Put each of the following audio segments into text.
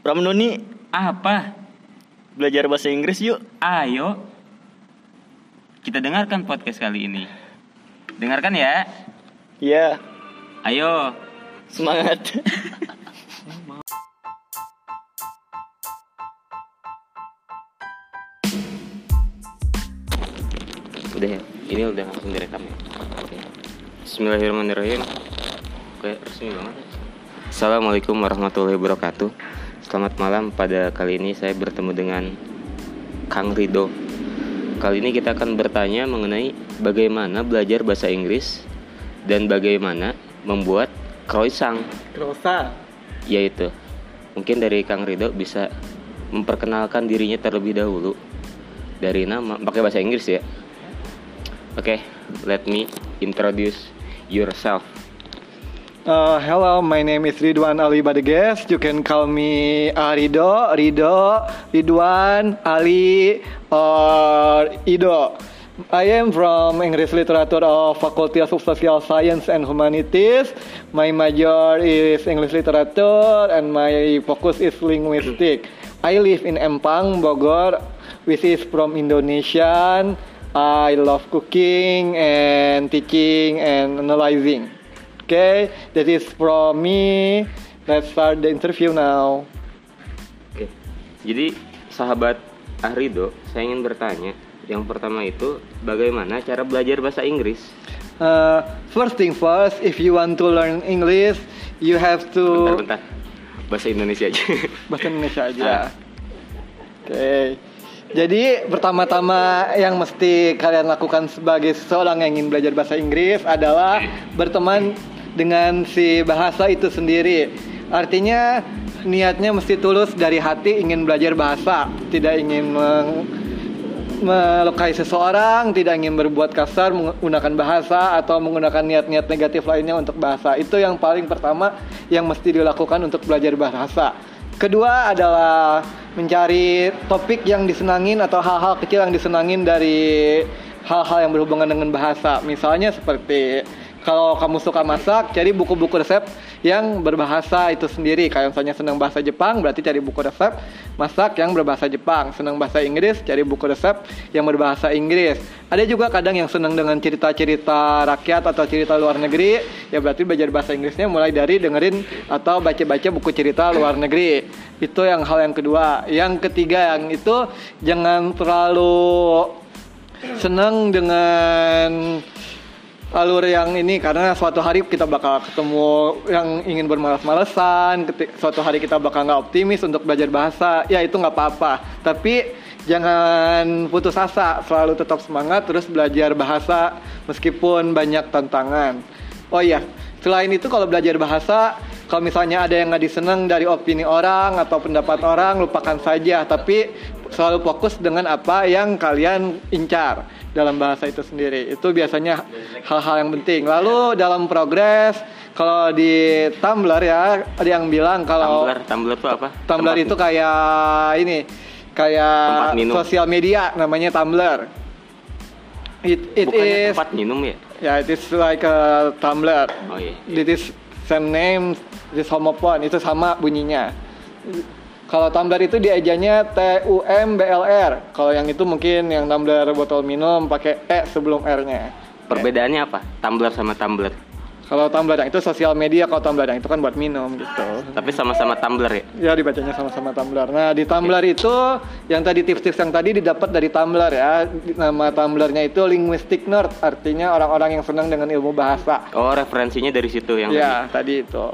Ramnoni Apa? belajar bahasa Inggris yuk. Ayo. Kita dengarkan podcast kali ini. Dengarkan ya. Ya, Ayo. semangat. Udah ya. Ini udah langsung direkam ya. Oke. Bismillahirrahmanirrahim. Oke, resmi banget. Assalamualaikum warahmatullahi wabarakatuh. Selamat malam. Pada kali ini saya bertemu dengan Kang Rido. Kali ini kita akan bertanya mengenai bagaimana belajar bahasa Inggris dan bagaimana membuat croissant Rosa. yaitu mungkin dari Kang Rido bisa memperkenalkan dirinya terlebih dahulu dari nama pakai bahasa Inggris ya oke let me introduce yourself Uh, hello, my name is Ridwan Ali Badeges. You can call me uh, Rido, Rido, Ridwan, Ali, or Ido. I am from English Literature of Faculty of Social Science and Humanities. My major is English Literature and my focus is linguistic. I live in Empang, Bogor, which is from Indonesian. I love cooking and teaching and analyzing. Okay, that is from me. Let's start the interview now. oke jadi sahabat Ahrido saya ingin bertanya yang pertama itu bagaimana cara belajar bahasa Inggris Uh, first thing first, if you want to learn English, you have to bentar-bentar bahasa Indonesia aja bahasa Indonesia aja. Ah. Oke. Jadi pertama-tama yang mesti kalian lakukan sebagai seorang yang ingin belajar bahasa Inggris adalah berteman dengan si bahasa itu sendiri. Artinya niatnya mesti tulus dari hati ingin belajar bahasa, tidak ingin meng- melukai seseorang, tidak ingin berbuat kasar menggunakan bahasa atau menggunakan niat-niat negatif lainnya untuk bahasa. Itu yang paling pertama yang mesti dilakukan untuk belajar bahasa. Kedua adalah mencari topik yang disenangin atau hal-hal kecil yang disenangin dari hal-hal yang berhubungan dengan bahasa. Misalnya seperti kalau kamu suka masak, cari buku-buku resep yang berbahasa itu sendiri. Kayak misalnya senang bahasa Jepang, berarti cari buku resep masak yang berbahasa Jepang. Senang bahasa Inggris, cari buku resep yang berbahasa Inggris. Ada juga kadang yang senang dengan cerita-cerita rakyat atau cerita luar negeri, ya berarti belajar bahasa Inggrisnya mulai dari dengerin atau baca-baca buku cerita luar negeri. Itu yang hal yang kedua. Yang ketiga yang itu jangan terlalu senang dengan alur yang ini karena suatu hari kita bakal ketemu yang ingin bermalas-malesan suatu hari kita bakal nggak optimis untuk belajar bahasa ya itu nggak apa-apa. Tapi jangan putus asa selalu tetap semangat terus belajar bahasa meskipun banyak tantangan. Oh iya selain itu kalau belajar bahasa kalau misalnya ada yang nggak disenang dari opini orang atau pendapat orang lupakan saja. Tapi selalu fokus dengan apa yang kalian incar dalam bahasa itu sendiri. Itu biasanya hal-hal yang penting. Lalu dalam progres kalau di Tumblr ya ada yang bilang kalau Tumblr Tumblr itu apa Tumblr Tempat- itu kayak ini kayak sosial media namanya Tumblr. It it bukannya is tempat minum ya ya it is like a Tumblr. oh iya It is same name, it is homophone, itu sama bunyinya. Kalau tumbler itu diejanya T U M B L R. Kalau yang itu mungkin yang tumbler botol minum pakai E sebelum R-nya. perbedaannya apa Tumblr sama Tumblr Kalau tumbler yang itu sosial media, kalau tumbler yang itu kan buat minum gitu. tapi sama-sama Tumblr ya Ya dibacanya sama-sama Tumblr. Nah di Tumblr itu yang tadi tips-tips yang tadi didapat dari Tumblr ya. Nama Tumblrnya itu linguistic nerd, artinya orang-orang yang senang dengan ilmu bahasa. oh referensinya dari situ yang Ya, tadi itu.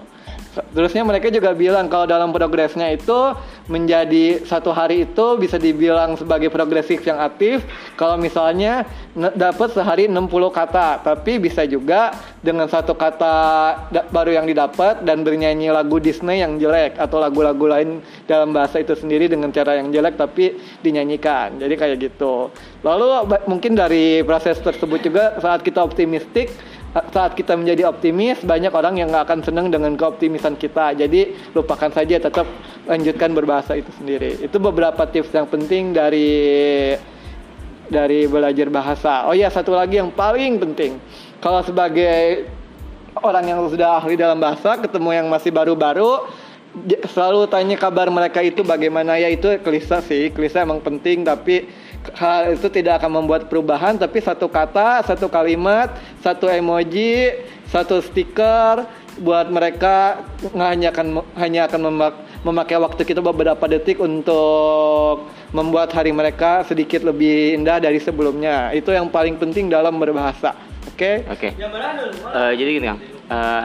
Terusnya mereka juga bilang kalau dalam progresnya itu menjadi satu hari itu bisa dibilang sebagai progresif yang aktif. Kalau misalnya dapat sehari 60 kata, tapi bisa juga dengan satu kata baru yang didapat dan bernyanyi lagu Disney yang jelek atau lagu-lagu lain dalam bahasa itu sendiri dengan cara yang jelek tapi dinyanyikan. Jadi kayak gitu. Lalu mungkin dari proses tersebut juga saat kita optimistik saat kita menjadi optimis banyak orang yang nggak akan senang dengan keoptimisan kita. Jadi lupakan saja tetap lanjutkan berbahasa itu sendiri. Itu beberapa tips yang penting dari dari belajar bahasa. Oh ya satu lagi yang paling penting. Kalau sebagai orang yang sudah ahli dalam bahasa ketemu yang masih baru-baru selalu tanya kabar mereka itu bagaimana. Ya itu klise sih. Klise emang penting tapi hal itu tidak akan membuat perubahan tapi satu kata satu kalimat satu emoji satu stiker buat mereka hanya akan hanya akan memak- memakai waktu kita beberapa detik untuk membuat hari mereka sedikit lebih indah dari sebelumnya itu yang paling penting dalam berbahasa oke Oke. Eh, jadi gini Kang,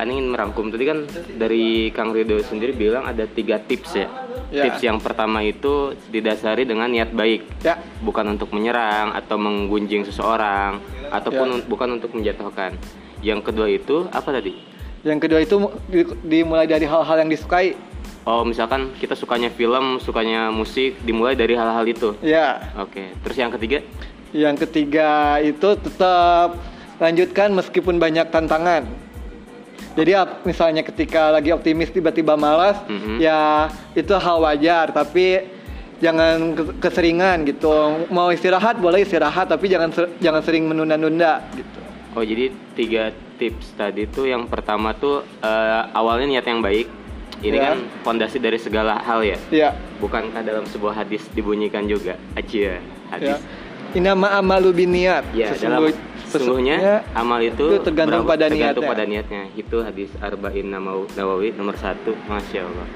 Ani ingin merangkum tadi kan dari Kang Ridho sendiri bilang ada tiga tips ya. Ya. Tips yang pertama itu didasari dengan niat baik, ya bukan untuk menyerang atau menggunjing seseorang ataupun un- bukan untuk menjatuhkan. Yang kedua itu apa tadi? yang kedua itu di- dimulai dari hal-hal yang disukai Oh, misalkan kita sukanya film, sukanya musik, dimulai dari hal-hal itu. ya Oke. Terus yang ketiga? Yang ketiga itu tetap lanjutkan meskipun banyak tantangan. Jadi misalnya ketika lagi optimis tiba-tiba malas, Mhm. ya itu hal wajar. Tapi jangan ke- keseringan gitu. Mau istirahat boleh istirahat, tapi jangan ser- jangan sering menunda-nunda gitu. Oh, jadi tiga tips tadi tuh yang pertama tuh eh, awalnya niat yang baik. Ini Ya. kan fondasi dari segala hal ya. Ya, Bukankah dalam sebuah hadis dibunyikan juga? Ya. hadis. Inama amalu biniat. Ya, dalam Sesungguh- sesungguhnya amal itu, itu tergantung berapa- pada tergantung niatnya. pada niatnya. Itu hadis Arba'in Nawawi nomor satu, masya Allah.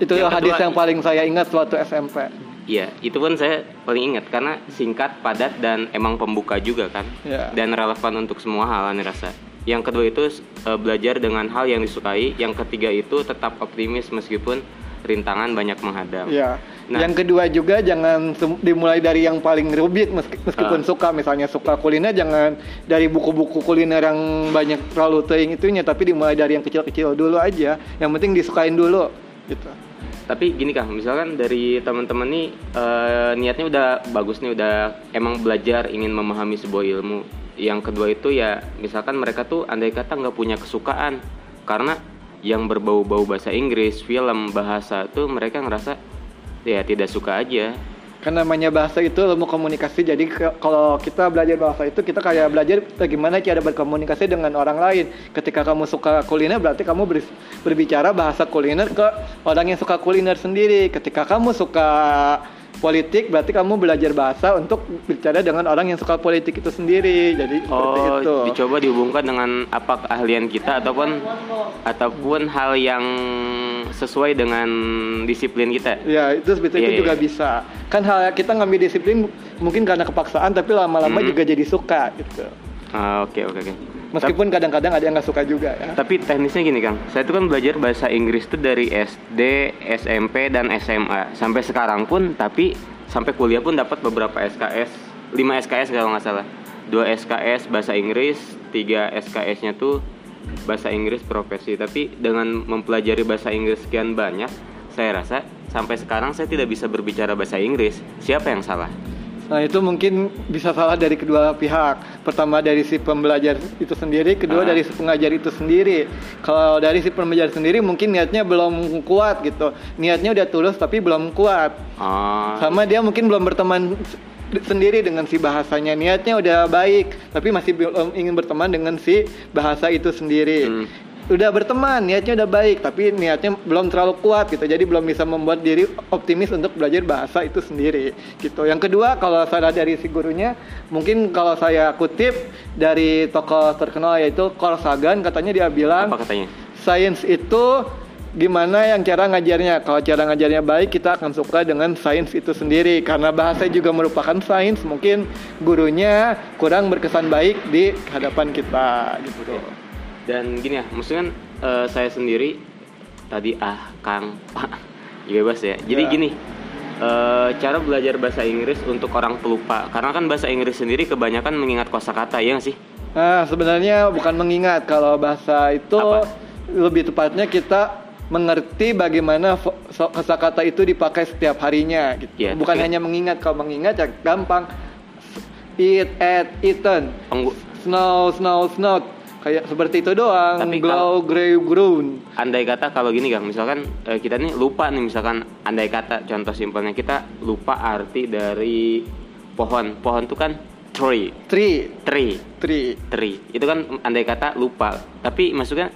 itu Yang hadis kedua- yang paling saya ingat waktu SMP. Iya, itu pun saya paling ingat karena singkat, padat dan emang pembuka juga kan. Ya. Dan relevan untuk semua hal Ani rasa. Yang kedua itu eh, belajar dengan hal yang disukai. Yang ketiga itu tetap optimis meskipun rintangan banyak menghadang. Ya. Nah. Yang kedua juga jangan dimulai dari yang paling rumit meski- meskipun Ah. suka misalnya suka kuliner jangan dari buku-buku kuliner yang banyak terlalu teing itunya tapi dimulai dari yang kecil-kecil dulu aja. Yang penting disukain dulu gitu. Tapi gini kang, misalkan dari teman-teman nih eh, niatnya udah bagus nih, udah emang belajar ingin memahami sebuah ilmu. Yang kedua itu ya, misalkan mereka tuh andai kata nggak punya kesukaan, karena yang berbau-bau bahasa Inggris, film, bahasa tuh mereka ngerasa ya tidak suka aja. Kan namanya bahasa itu ilmu komunikasi. Jadi kalau kita belajar bahasa itu kita kayak belajar bagaimana cara berkomunikasi dengan orang lain. Ketika kamu suka kuliner berarti kamu ber- berbicara bahasa kuliner ke orang yang suka kuliner sendiri. Ketika kamu suka politik berarti kamu belajar bahasa untuk bicara dengan orang yang suka politik itu sendiri. Jadi seperti Oh, itu. dicoba dihubungkan dengan apa keahlian kita ataupun ataupun hal yang sesuai dengan disiplin kita. Ya itu seperti Iya, itu iya, juga iya. bisa. Kan hal kita ngambil disiplin mungkin karena kepaksaan tapi lama-lama Mhm. juga jadi suka gitu. Ah, Oke oke oke. Meskipun kadang-kadang ada yang nggak suka juga ya. Tapi teknisnya gini Kang, saya tuh kan belajar bahasa Inggris tuh dari SD, SMP, dan SMA sampai sekarang pun, tapi sampai kuliah pun dapat beberapa SKS, 5 SKS kalau nggak salah, 2 SKS bahasa Inggris, 3 SKS-nya tuh bahasa Inggris profesi. Tapi dengan mempelajari bahasa Inggris sekian banyak, saya rasa sampai sekarang saya tidak bisa berbicara bahasa Inggris. Siapa yang salah? Nah itu mungkin bisa salah dari kedua pihak. Pertama dari si pembelajar itu sendiri, kedua Ah. dari si pengajar itu sendiri. Kalau dari si pembelajar sendiri mungkin niatnya belum kuat gitu. Niatnya udah tulus tapi belum kuat. Oh, Sama dia mungkin belum berteman sendiri dengan si bahasanya. Niatnya udah baik tapi masih belum ingin berteman dengan si bahasa itu sendiri. Hmm. Udah berteman, niatnya udah baik, tapi niatnya belum terlalu kuat gitu. Jadi belum bisa membuat diri optimis untuk belajar bahasa itu sendiri gitu. Yang kedua, kalau salah dari si gurunya, mungkin kalau saya kutip dari tokoh terkenal yaitu Carl Sagan, katanya dia bilang apa katanya? sains itu gimana yang cara ngajarnya. Kalau cara ngajarnya baik, kita akan suka dengan sains itu sendiri. Karena bahasa juga merupakan sains, mungkin gurunya kurang berkesan baik di hadapan kita gitu. Dan gini ya, maksudnya kan eh, saya sendiri tadi ah Kang Pak bebas ya. Jadi Ya. gini, eh, cara belajar bahasa Inggris untuk orang pelupa, karena kan bahasa Inggris sendiri kebanyakan mengingat kosakata ya nggak sih? Nah, sebenarnya bukan mengingat kalau bahasa itu Apa? lebih tepatnya kita mengerti bagaimana kosakata itu dipakai setiap harinya gitu. Ya, bukan tapi- hanya mengingat kalau mengingat ya gampang eat, ate, eaten, Penggu- snow, snow, snow kayak seperti itu doang. Tapi Glow, grey, grown. andai kata kalau gini Kang, misalkan eh, kita nih lupa nih misalkan andai kata contoh simpelnya kita lupa arti dari pohon. Pohon itu kan tree, Tree, tree, tree. tree. Itu kan andai kata lupa. Tapi maksudnya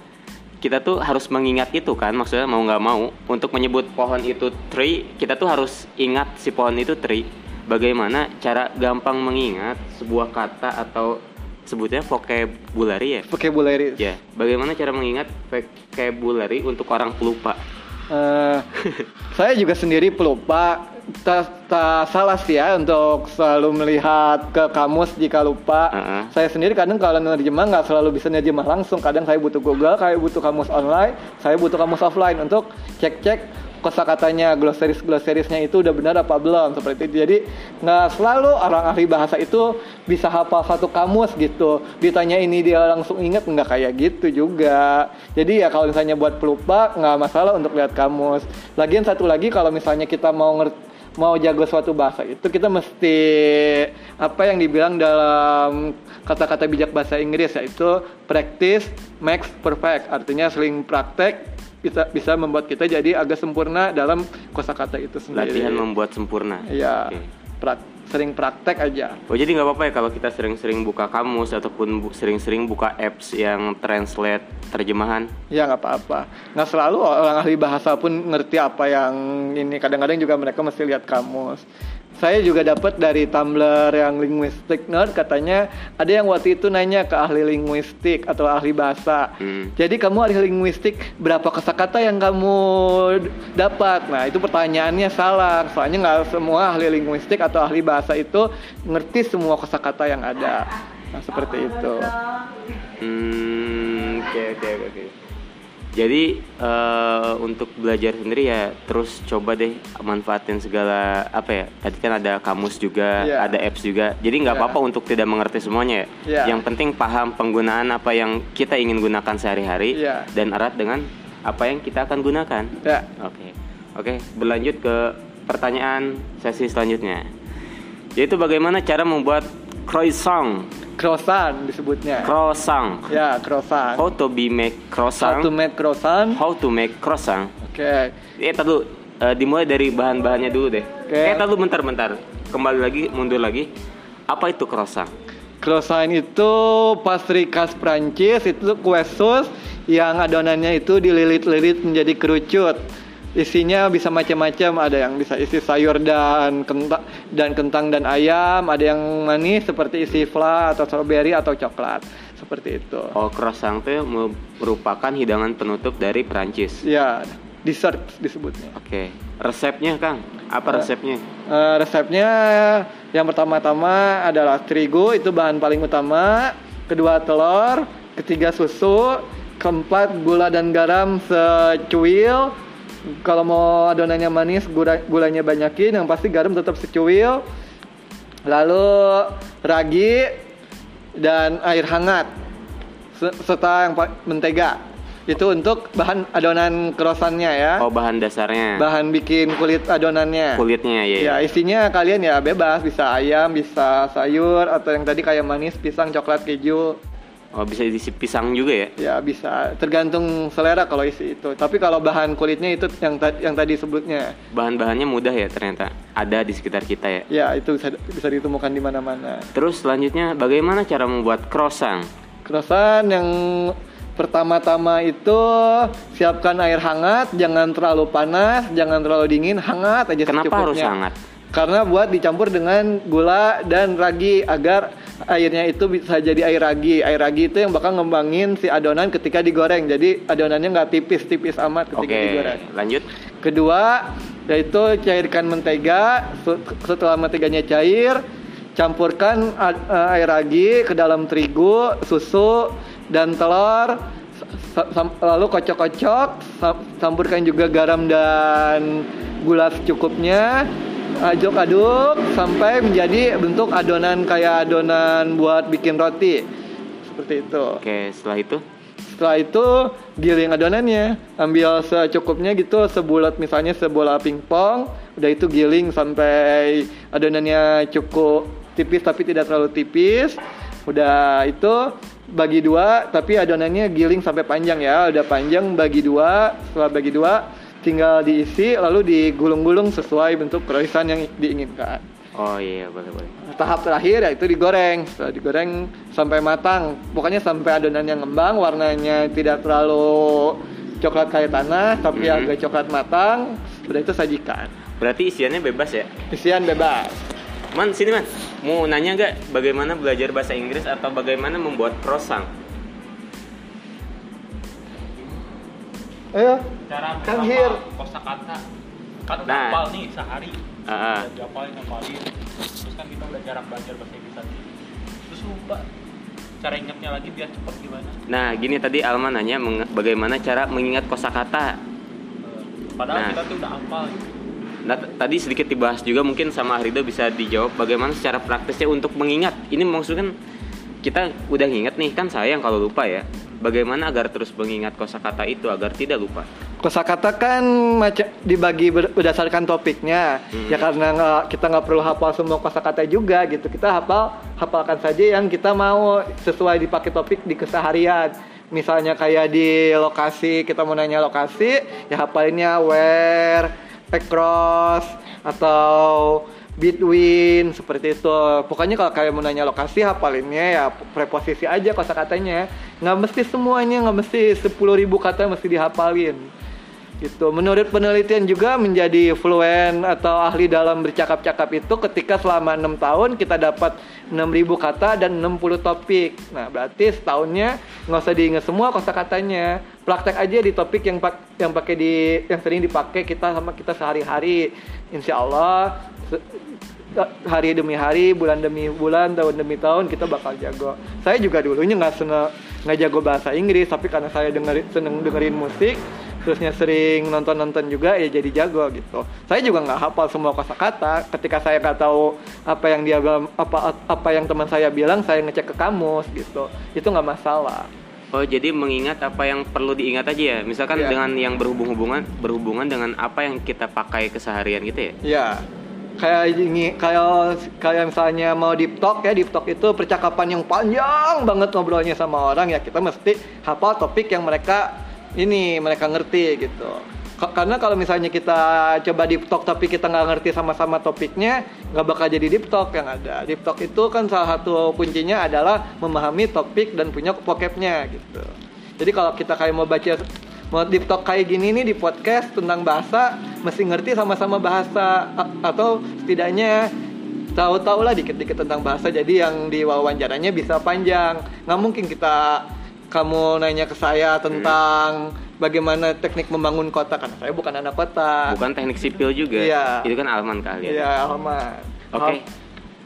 kita tuh harus mengingat itu kan maksudnya mau nggak mau untuk menyebut pohon itu tree kita tuh harus ingat si pohon itu tree bagaimana cara gampang mengingat sebuah kata atau sebutnya vocabulary ya vocabulary ya bagaimana cara mengingat vocabulary untuk orang pelupa Eh, saya juga sendiri pelupa tak, tak salah sih ya untuk selalu melihat ke kamus jika lupa. Uh-uh. Saya sendiri kadang kalau nerjemah nggak selalu bisa nerjemah langsung. Kadang saya butuh Google, saya butuh kamus online, saya butuh kamus offline untuk cek-cek kosakatanya, glossaris glossarisnya itu udah benar apa belum seperti itu. Jadi nggak selalu orang ahli bahasa itu bisa hafal satu kamus gitu. Ditanya ini dia langsung inget nggak kayak gitu juga. Jadi ya kalau misalnya buat pelupa nggak masalah untuk lihat kamus. Lagian satu lagi kalau misalnya kita mau ngerti mau jago suatu bahasa itu kita mesti apa yang dibilang dalam kata-kata bijak bahasa Inggris yaitu practice makes perfect artinya sering praktek bisa bisa membuat kita jadi agak sempurna dalam kosakata itu sendiri. latihan membuat sempurna Iya. Oke. prak- sering praktek aja. Oh jadi nggak apa-apa ya kalau kita sering-sering buka kamus ataupun bu- sering-sering buka apps yang translate terjemahan. Ya nggak apa-apa. Nggak selalu orang ahli bahasa pun ngerti apa yang ini. Kadang-kadang juga mereka mesti lihat kamus. Saya juga dapat dari Tumblr yang linguistic nerd katanya ada yang waktu itu nanya ke ahli linguistik atau ahli bahasa. Hmm. Jadi kamu ahli linguistik berapa kosakata yang kamu dapat? Nah itu pertanyaannya salah. Soalnya nggak semua ahli linguistik atau ahli bahasa itu ngerti semua kosakata yang ada. Nah seperti itu. Hmm, oke oke oke. Jadi eh, untuk belajar sendiri ya terus coba deh manfaatin segala apa ya. Tadi kan ada kamus juga, Iya. ada apps juga. Jadi nggak Iya. apa-apa untuk tidak mengerti semuanya ya. Iya. Yang penting paham penggunaan apa yang kita ingin gunakan sehari-hari Iya. dan erat dengan apa yang kita akan gunakan. Ya. Oke, oke. Berlanjut ke pertanyaan sesi selanjutnya. Yaitu bagaimana cara membuat croissant? Croissant disebutnya. Croissant. Ya, croissant. How to be make croissant? How to make croissant. How to make croissant? Oke. Eh, tar dulu. Eh, dimulai dari bahan-bahannya dulu deh. Oke. Eh, dulu bentar-bentar. Kembali lagi, mundur lagi. Apa itu croissant? Croissant itu pastry khas Prancis, itu kue sus yang adonannya itu dililit-lilit menjadi kerucut. Isinya bisa macam-macam, ada yang bisa isi sayur dan kentang dan kentang dan ayam, ada yang manis seperti isi flan atau strawberry atau coklat. Seperti itu. Oh, croissant itu me- merupakan hidangan penutup dari Prancis. Ya, dessert disebutnya. Oke. Resepnya, Kang? Apa resepnya? Eh, resepnya yang pertama-tama adalah terigu itu bahan paling utama, kedua telur, ketiga susu, keempat gula dan garam secuil. Kalau mau adonannya manis, gula, gulanya banyakin, yang pasti garam tetap secuil. Lalu ragi dan air hangat se- serta yang mentega. Itu untuk bahan adonan krosannya ya. Oh, bahan dasarnya. Bahan bikin kulit adonannya. Kulitnya ya. Ya isinya kalian ya bebas bisa ayam bisa sayur atau yang tadi kayak manis pisang coklat keju Oh, bisa diisi pisang juga ya? ya bisa tergantung selera kalau isi itu tapi kalau bahan kulitnya itu yang tadi yang tadi sebutnya Bahan-bahannya mudah ya ternyata. Ada di sekitar kita ya. ya itu bisa bisa ditemukan di mana-mana Terus selanjutnya bagaimana cara membuat croissant? croissant yang pertama-tama itu siapkan air hangat jangan terlalu panas jangan terlalu dingin hangat aja Kenapa harus secukupnya. hangat? Karena buat dicampur dengan gula dan ragi agar airnya itu bisa jadi air ragi. Air ragi itu yang bakal ngembangin si adonan ketika digoreng. Jadi adonannya nggak tipis-tipis amat ketika Oke, digoreng. lanjut. Kedua, yaitu cairkan mentega. Se- Setelah menteganya cair, campurkan eh, air ragi ke dalam terigu, susu, dan telur. Lalu kocok-kocok, campurkan juga garam dan gula secukupnya. Aduk-aduk sampai menjadi bentuk adonan kayak adonan buat bikin roti. Seperti itu. Oke, setelah itu Setelah itu giling adonannya, ambil secukupnya gitu sebulat misalnya sebola pingpong, udah itu giling sampai adonannya cukup tipis tapi tidak terlalu tipis. Udah itu bagi dua tapi adonannya giling sampai panjang ya, udah panjang bagi dua, setelah bagi dua tinggal diisi lalu digulung-gulung sesuai bentuk croissant yang diinginkan. Oh iya, boleh boleh. Tahap terakhir yaitu digoreng. Setelah digoreng sampai matang. Pokoknya sampai adonannya ngembang, warnanya tidak terlalu coklat kayak tanah, tapi Mhm. agak coklat matang. Sudah itu sajikan. Berarti isiannya bebas ya? Isian bebas. Man, sini man. Mau nanya nggak bagaimana belajar bahasa Inggris atau bagaimana membuat croissant? Ayo, cara Kan menghafal here. kosakata kan udah Nah. hafal nih sehari ah. udah dihafalin hafalin terus kan kita udah jarang belajar bahasa Inggris lagi terus lupa cara ingatnya lagi biar cepet gimana Nah, gini tadi Alma nanya bagaimana cara mengingat kosakata. Eh, padahal Nah. kita tuh udah hafal gitu. Nah, tadi sedikit dibahas juga mungkin sama Arido bisa dijawab bagaimana secara praktisnya untuk mengingat. Ini maksudnya kan kita udah nginget nih kan sayang kalau lupa ya. Bagaimana agar terus mengingat kosakata itu agar tidak lupa? Kosakata kan macam dibagi ber- berdasarkan topiknya. Hmm. Ya karena nggak- kita nggak perlu hafal semua kosakata juga gitu. Kita hafal hafalkan saja yang kita mau sesuai dipakai topik di keseharian. Misalnya kayak di lokasi kita mau nanya lokasi, ya hafalinnya where, across atau between seperti itu. Pokoknya kalau kalian mau nanya lokasi hafalinnya ya preposisi aja kosakatanya. Nggak mesti semuanya, nggak mesti 10.000 kata mesti dihafalin gitu. Menurut penelitian juga menjadi fluent atau ahli dalam bercakap-cakap itu ketika selama enam tahun kita dapat 6.000 kata dan 60 topik. Nah, berarti setahunnya nggak usah diingat semua kosakatanya. Praktek aja di topik yang pak- yang pakai di yang sering dipakai kita sama kita sehari-hari. Insya Allah hari demi hari, bulan demi bulan, tahun demi tahun kita bakal jago. Saya juga dulunya nggak seneng nggak jago bahasa Inggris, tapi karena saya dengerin seneng dengerin musik, terusnya sering nonton-nonton juga ya jadi jago gitu. Saya juga nggak hafal semua kosakata. Ketika saya nggak tahu apa yang dia bilang- apa apa yang teman saya bilang, saya ngecek ke kamus gitu. Itu nggak masalah. Oh, jadi mengingat apa yang perlu diingat aja ya. Misalkan Iya. dengan yang berhubung-hubungan berhubungan dengan apa yang kita pakai keseharian gitu ya. Ya, kayak ini kayak kayak misalnya mau deep talk ya deep talk itu percakapan yang panjang banget ngobrolnya sama orang ya kita mesti hafal topik yang mereka ini mereka ngerti gitu. Ka- Karena kalau misalnya kita coba deep talk tapi kita nggak ngerti sama-sama topiknya, nggak bakal jadi deep talk yang ada. Deep talk itu kan salah satu kuncinya adalah memahami topik dan punya vocabnya gitu. Jadi kalau kita kayak mau baca mau deep talk kayak gini nih di podcast tentang bahasa, mesti ngerti sama-sama bahasa atau setidaknya tahu-tahu lah dikit-dikit tentang bahasa. Jadi yang di wawancaranya bisa panjang. Nggak mungkin kita kamu nanya ke saya tentang bagaimana teknik membangun kota kan saya bukan anak kota. Bukan teknik sipil juga. Iya. Itu kan Alman kalian. Iya, Alman. Oke. Jadi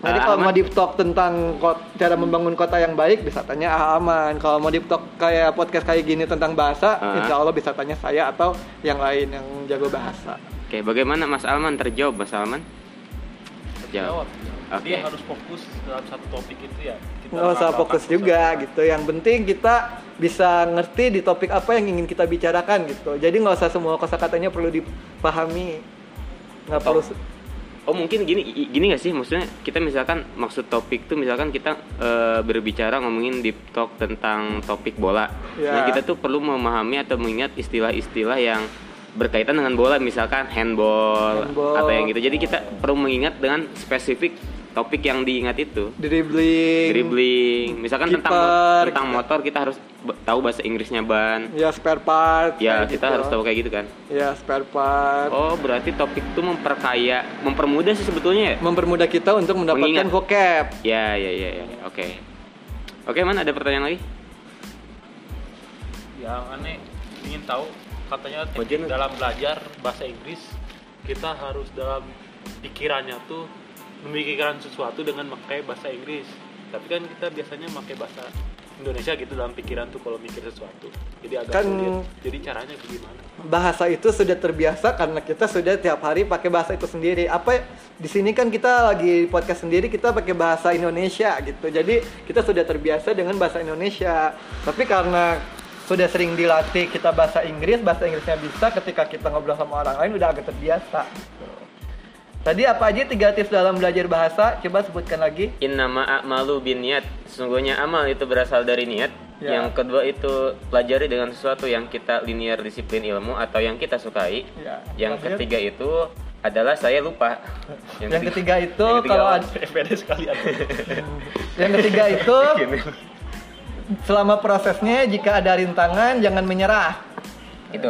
Ah, kalau mau deep talk tentang kot- cara membangun kota yang baik bisa tanya Ah Aman. Kalau mau deep talk kayak podcast kayak gini tentang bahasa, Ah. insya Allah bisa tanya saya atau yang lain yang jago bahasa. Oke, bagaimana Mas Alman terjawab Mas Alman? jawab Oke. dia harus fokus dalam satu topik itu ya kita Nggak usah fokus juga kosakata. gitu. Yang penting kita bisa ngerti di topik apa yang ingin kita bicarakan gitu. Jadi nggak usah semua kosakatanya perlu dipahami. Nggak perlu. Oh mungkin gini gini gak sih maksudnya kita misalkan maksud topik tuh misalkan kita eh, berbicara ngomongin deep talk tentang topik bola. Ya. Nah kita tuh perlu memahami atau mengingat istilah-istilah yang berkaitan dengan bola misalkan handball, Handball. atau yang gitu. Jadi kita perlu mengingat dengan spesifik topik yang diingat itu. dribbling, Dribbling, misalkan tentang Kiper, tentang gitu. motor kita harus tahu bahasa Inggrisnya ban. ya spare part. Ya kita gitu. harus tahu kayak gitu kan. Ya spare part. Oh berarti topik itu memperkaya, mempermudah sih sebetulnya ya. Mempermudah kita untuk mendapatkan Mengingat. vocab. Ya, ya, ya, ya. Oke. Oke, mana ada pertanyaan lagi? yang aneh ingin tahu katanya teknik dalam belajar bahasa Inggris kita harus dalam pikirannya tuh memikirkan sesuatu dengan memakai bahasa Inggris tapi kan kita biasanya pakai bahasa Indonesia gitu dalam pikiran tuh kalau mikir sesuatu jadi agak Kan- sulit jadi caranya bagaimana Bahasa itu sudah terbiasa karena kita sudah tiap hari pakai bahasa itu sendiri. Apa di sini kan kita lagi podcast sendiri kita pakai bahasa Indonesia gitu. Jadi kita sudah terbiasa dengan bahasa Indonesia. Tapi karena sudah sering dilatih kita bahasa Inggris, bahasa Inggrisnya bisa ketika kita ngobrol sama orang lain udah agak terbiasa. Tadi apa aja tiga tips dalam belajar bahasa? Coba sebutkan lagi. Innama a'malu bin niat. Sesungguhnya amal itu berasal dari niat. Ya. Yang kedua itu pelajari dengan sesuatu yang kita linear disiplin ilmu atau yang kita sukai. Ya. Yang Terakhir. ketiga itu adalah saya lupa. Yang ketiga itu yang ketiga kalau FPD sekalian yang ketiga itu Gini. selama prosesnya jika ada rintangan jangan menyerah. itu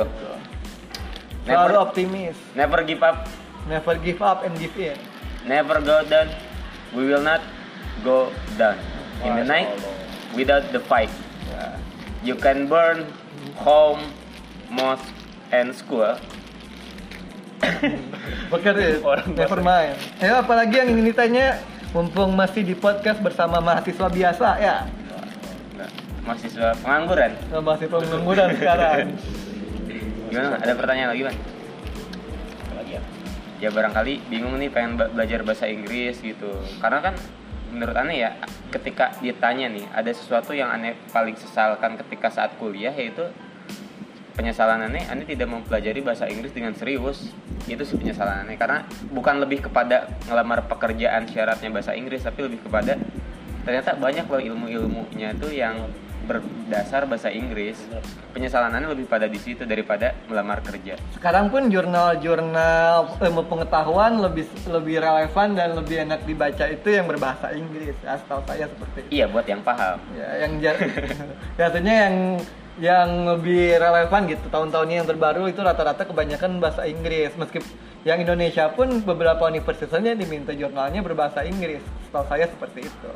Selalu never, optimis. never give up, Never give up and give in. never go down. We will not go down in the night without the fight. Ya. You can burn home, mosque, and school. Orang Never mind. Ayo apalagi yang ingin ditanya mumpung masih di podcast bersama mahasiswa biasa ya. Nah, mahasiswa pengangguran. Nah, mahasiswa pengangguran sekarang. Gimana? Ada pertanyaan lagi, Bang? Ya barangkali bingung nih pengen belajar bahasa Inggris gitu. Karena kan menurut aneh ya ketika ditanya nih ada sesuatu yang aneh paling sesalkan ketika saat kuliah yaitu penyesalan aneh aneh tidak mempelajari bahasa Inggris dengan serius. Itu sih penyesalan aneh. Karena bukan lebih kepada ngelamar pekerjaan syaratnya bahasa Inggris tapi lebih kepada ternyata banyak loh ilmu-ilmunya tuh yang berdasar bahasa Inggris penyesalan aneh lebih pada di situ daripada melamar kerja. Sekarang pun jurnal-jurnal ilmu pengetahuan lebih lebih relevan dan lebih enak dibaca itu yang berbahasa Inggris. Ya, setahu saya seperti itu. iya buat yang paham. Ya, yang biasanya yang yang lebih relevan gitu tahun-tahun ini yang terbaru itu rata-rata kebanyakan bahasa Inggris. Meskipun yang Indonesia pun beberapa universitasnya diminta jurnalnya berbahasa Inggris. Setahu saya seperti itu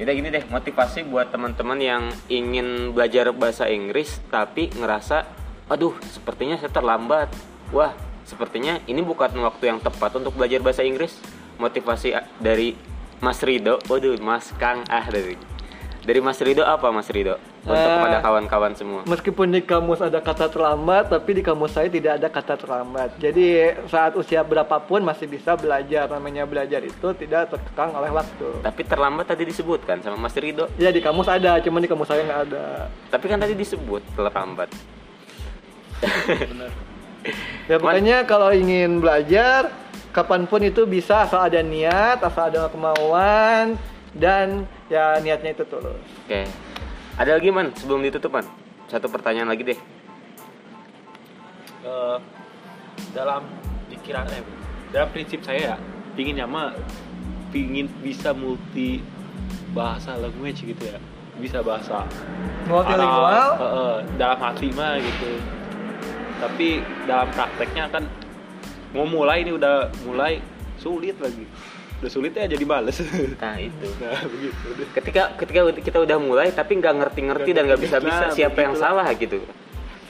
Udah gini deh, motivasi buat teman-teman yang ingin belajar bahasa Inggris tapi ngerasa, aduh, sepertinya saya terlambat. Wah, sepertinya ini bukan waktu yang tepat untuk belajar bahasa Inggris. Motivasi a- dari Mas Rido, waduh, Mas Kang ah dari dari Mas Rido apa Mas Rido untuk kepada kawan-kawan semua. meskipun di kamus ada kata terlambat tapi di kamus saya tidak ada kata terlambat jadi saat usia berapapun masih bisa belajar namanya belajar itu tidak terkekang oleh waktu Tapi terlambat tadi disebutkan sama Mas Rido. ya di kamus ada cuman di kamus saya nggak ada Tapi kan tadi disebut terlambat. Ya pokoknya kalau ingin belajar kapan pun itu bisa asal ada niat, asal ada kemauan dan ya niatnya itu tulus. Oke. Ada lagi man sebelum ditutup man? Satu pertanyaan lagi deh. Eh, dalam pikiran eh dalam prinsip saya ya pingin mah pingin bisa multi bahasa language gitu ya bisa bahasa Multilingual? Arab, eh, eh, dalam hati mah gitu tapi dalam prakteknya kan mau mulai ini udah mulai sulit lagi udah sulit ya jadi males Nah itu. nah begitu ketika ketika kita udah mulai tapi nggak ngerti-ngerti dan nggak bisa-bisa Nah, siapa yang begitulah. salah gitu.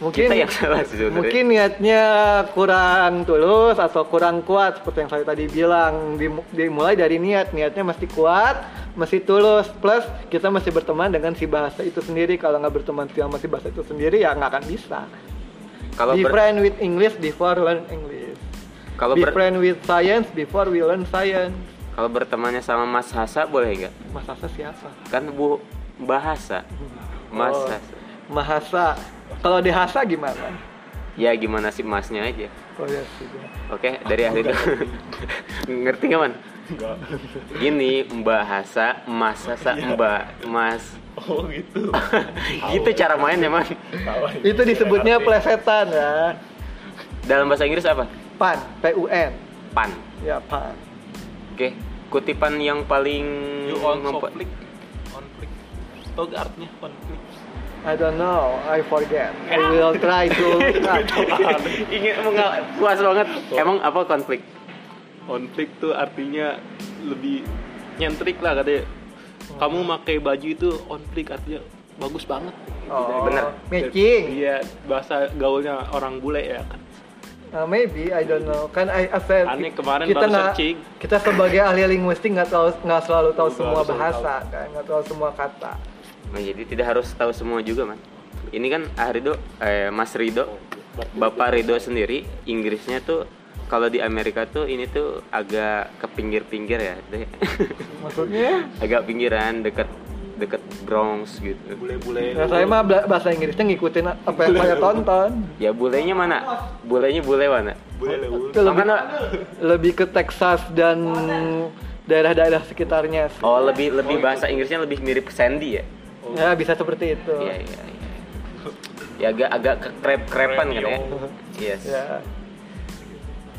Mungkin kita yang salah sih sebenarnya. mungkin niatnya kurang tulus atau kurang kuat seperti yang saya tadi bilang. Dimu- dimulai dari niat niatnya mesti kuat mesti tulus. Plus kita masih berteman dengan si bahasa itu sendiri. Kalau nggak berteman sama si bahasa itu sendiri ya nggak akan bisa. Kalau be ber- friend with English before learn English. Kalau be ber- friend with science before we learn science kalau bertemannya sama Mas Hasa boleh nggak Mas Hasa siapa? kan bu bahasa Mas Oh. Hasa Mahasa. Kalau di Hasa gimana? ya gimana sih masnya aja Oh ya sudah. oke dari ahli itu ngerti nggak man Enggak. ini Mbak Hasa Mas Hasa Mbak Mas oh gitu gitu cara mainnya man. Itu disebutnya plesetan ya. dalam bahasa Inggris apa Pan, P U N. pan Ya, pan. Oke kutipan yang paling you on konflik konflik tau gak artinya konflik I don't know, I forget. I will try to ingin mengal- puas banget. Emang apa konflik? Konflik tuh artinya lebih nyentrik lah katanya. Kamu pakai baju itu konflik artinya bagus banget. Oh, Bener. Matching. iya bahasa gaulnya orang bule ya kan Uh, maybe I don't know. Kan I, I said Aneh, kemarin kita baru nggak searching. kita sebagai ahli linguistik nggak tahu nggak selalu tahu semua selalu bahasa kan, nggak tahu semua kata. Nah, jadi tidak harus tahu semua juga man ini kan ah Rido eh, Mas Rido Bapak Rido sendiri Inggrisnya tuh kalau di Amerika tuh ini tuh agak ke pinggir-pinggir ya deh. Maksudnya? agak pinggiran deket deket Bronx gitu. Bule-bule. Nah, saya mah bahasa Inggrisnya ngikutin apa yang saya tonton. ya bulenya mana? Bulenya bule mana? Bule lebih, lebih ke Texas dan daerah-daerah sekitarnya sih. oh lebih lebih bahasa Inggrisnya lebih mirip Sandy ya? Ya bisa seperti itu. iya iya iya. Ya agak agak ke krep krepan kan ya. Yes. Ya.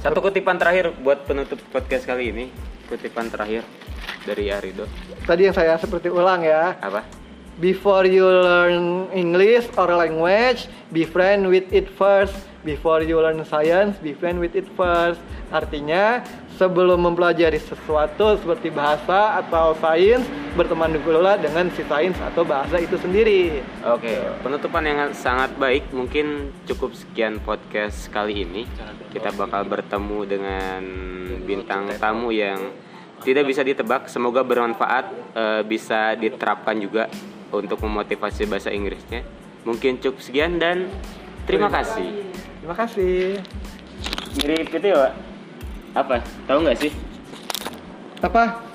Satu kutipan terakhir buat penutup podcast kali ini. Kutipan terakhir dari Arido. Tadi yang saya seperti ulang ya. Apa? Before you learn English or language, be friend with it first. Before you learn science, be friend with it first. Artinya, sebelum mempelajari sesuatu seperti bahasa atau sains, berteman dululah dengan si sains atau bahasa itu sendiri. Oke, penutupan yang sangat baik. Mungkin cukup sekian podcast kali ini. Kita bakal bertemu dengan bintang tamu yang tidak bisa ditebak. Semoga bermanfaat, eh, bisa diterapkan juga untuk memotivasi bahasa Inggrisnya. Mungkin cukup sekian dan terima kasih. Terima kasih. Mirip itu ya, Pak? Apa? Tahu nggak sih? Apa?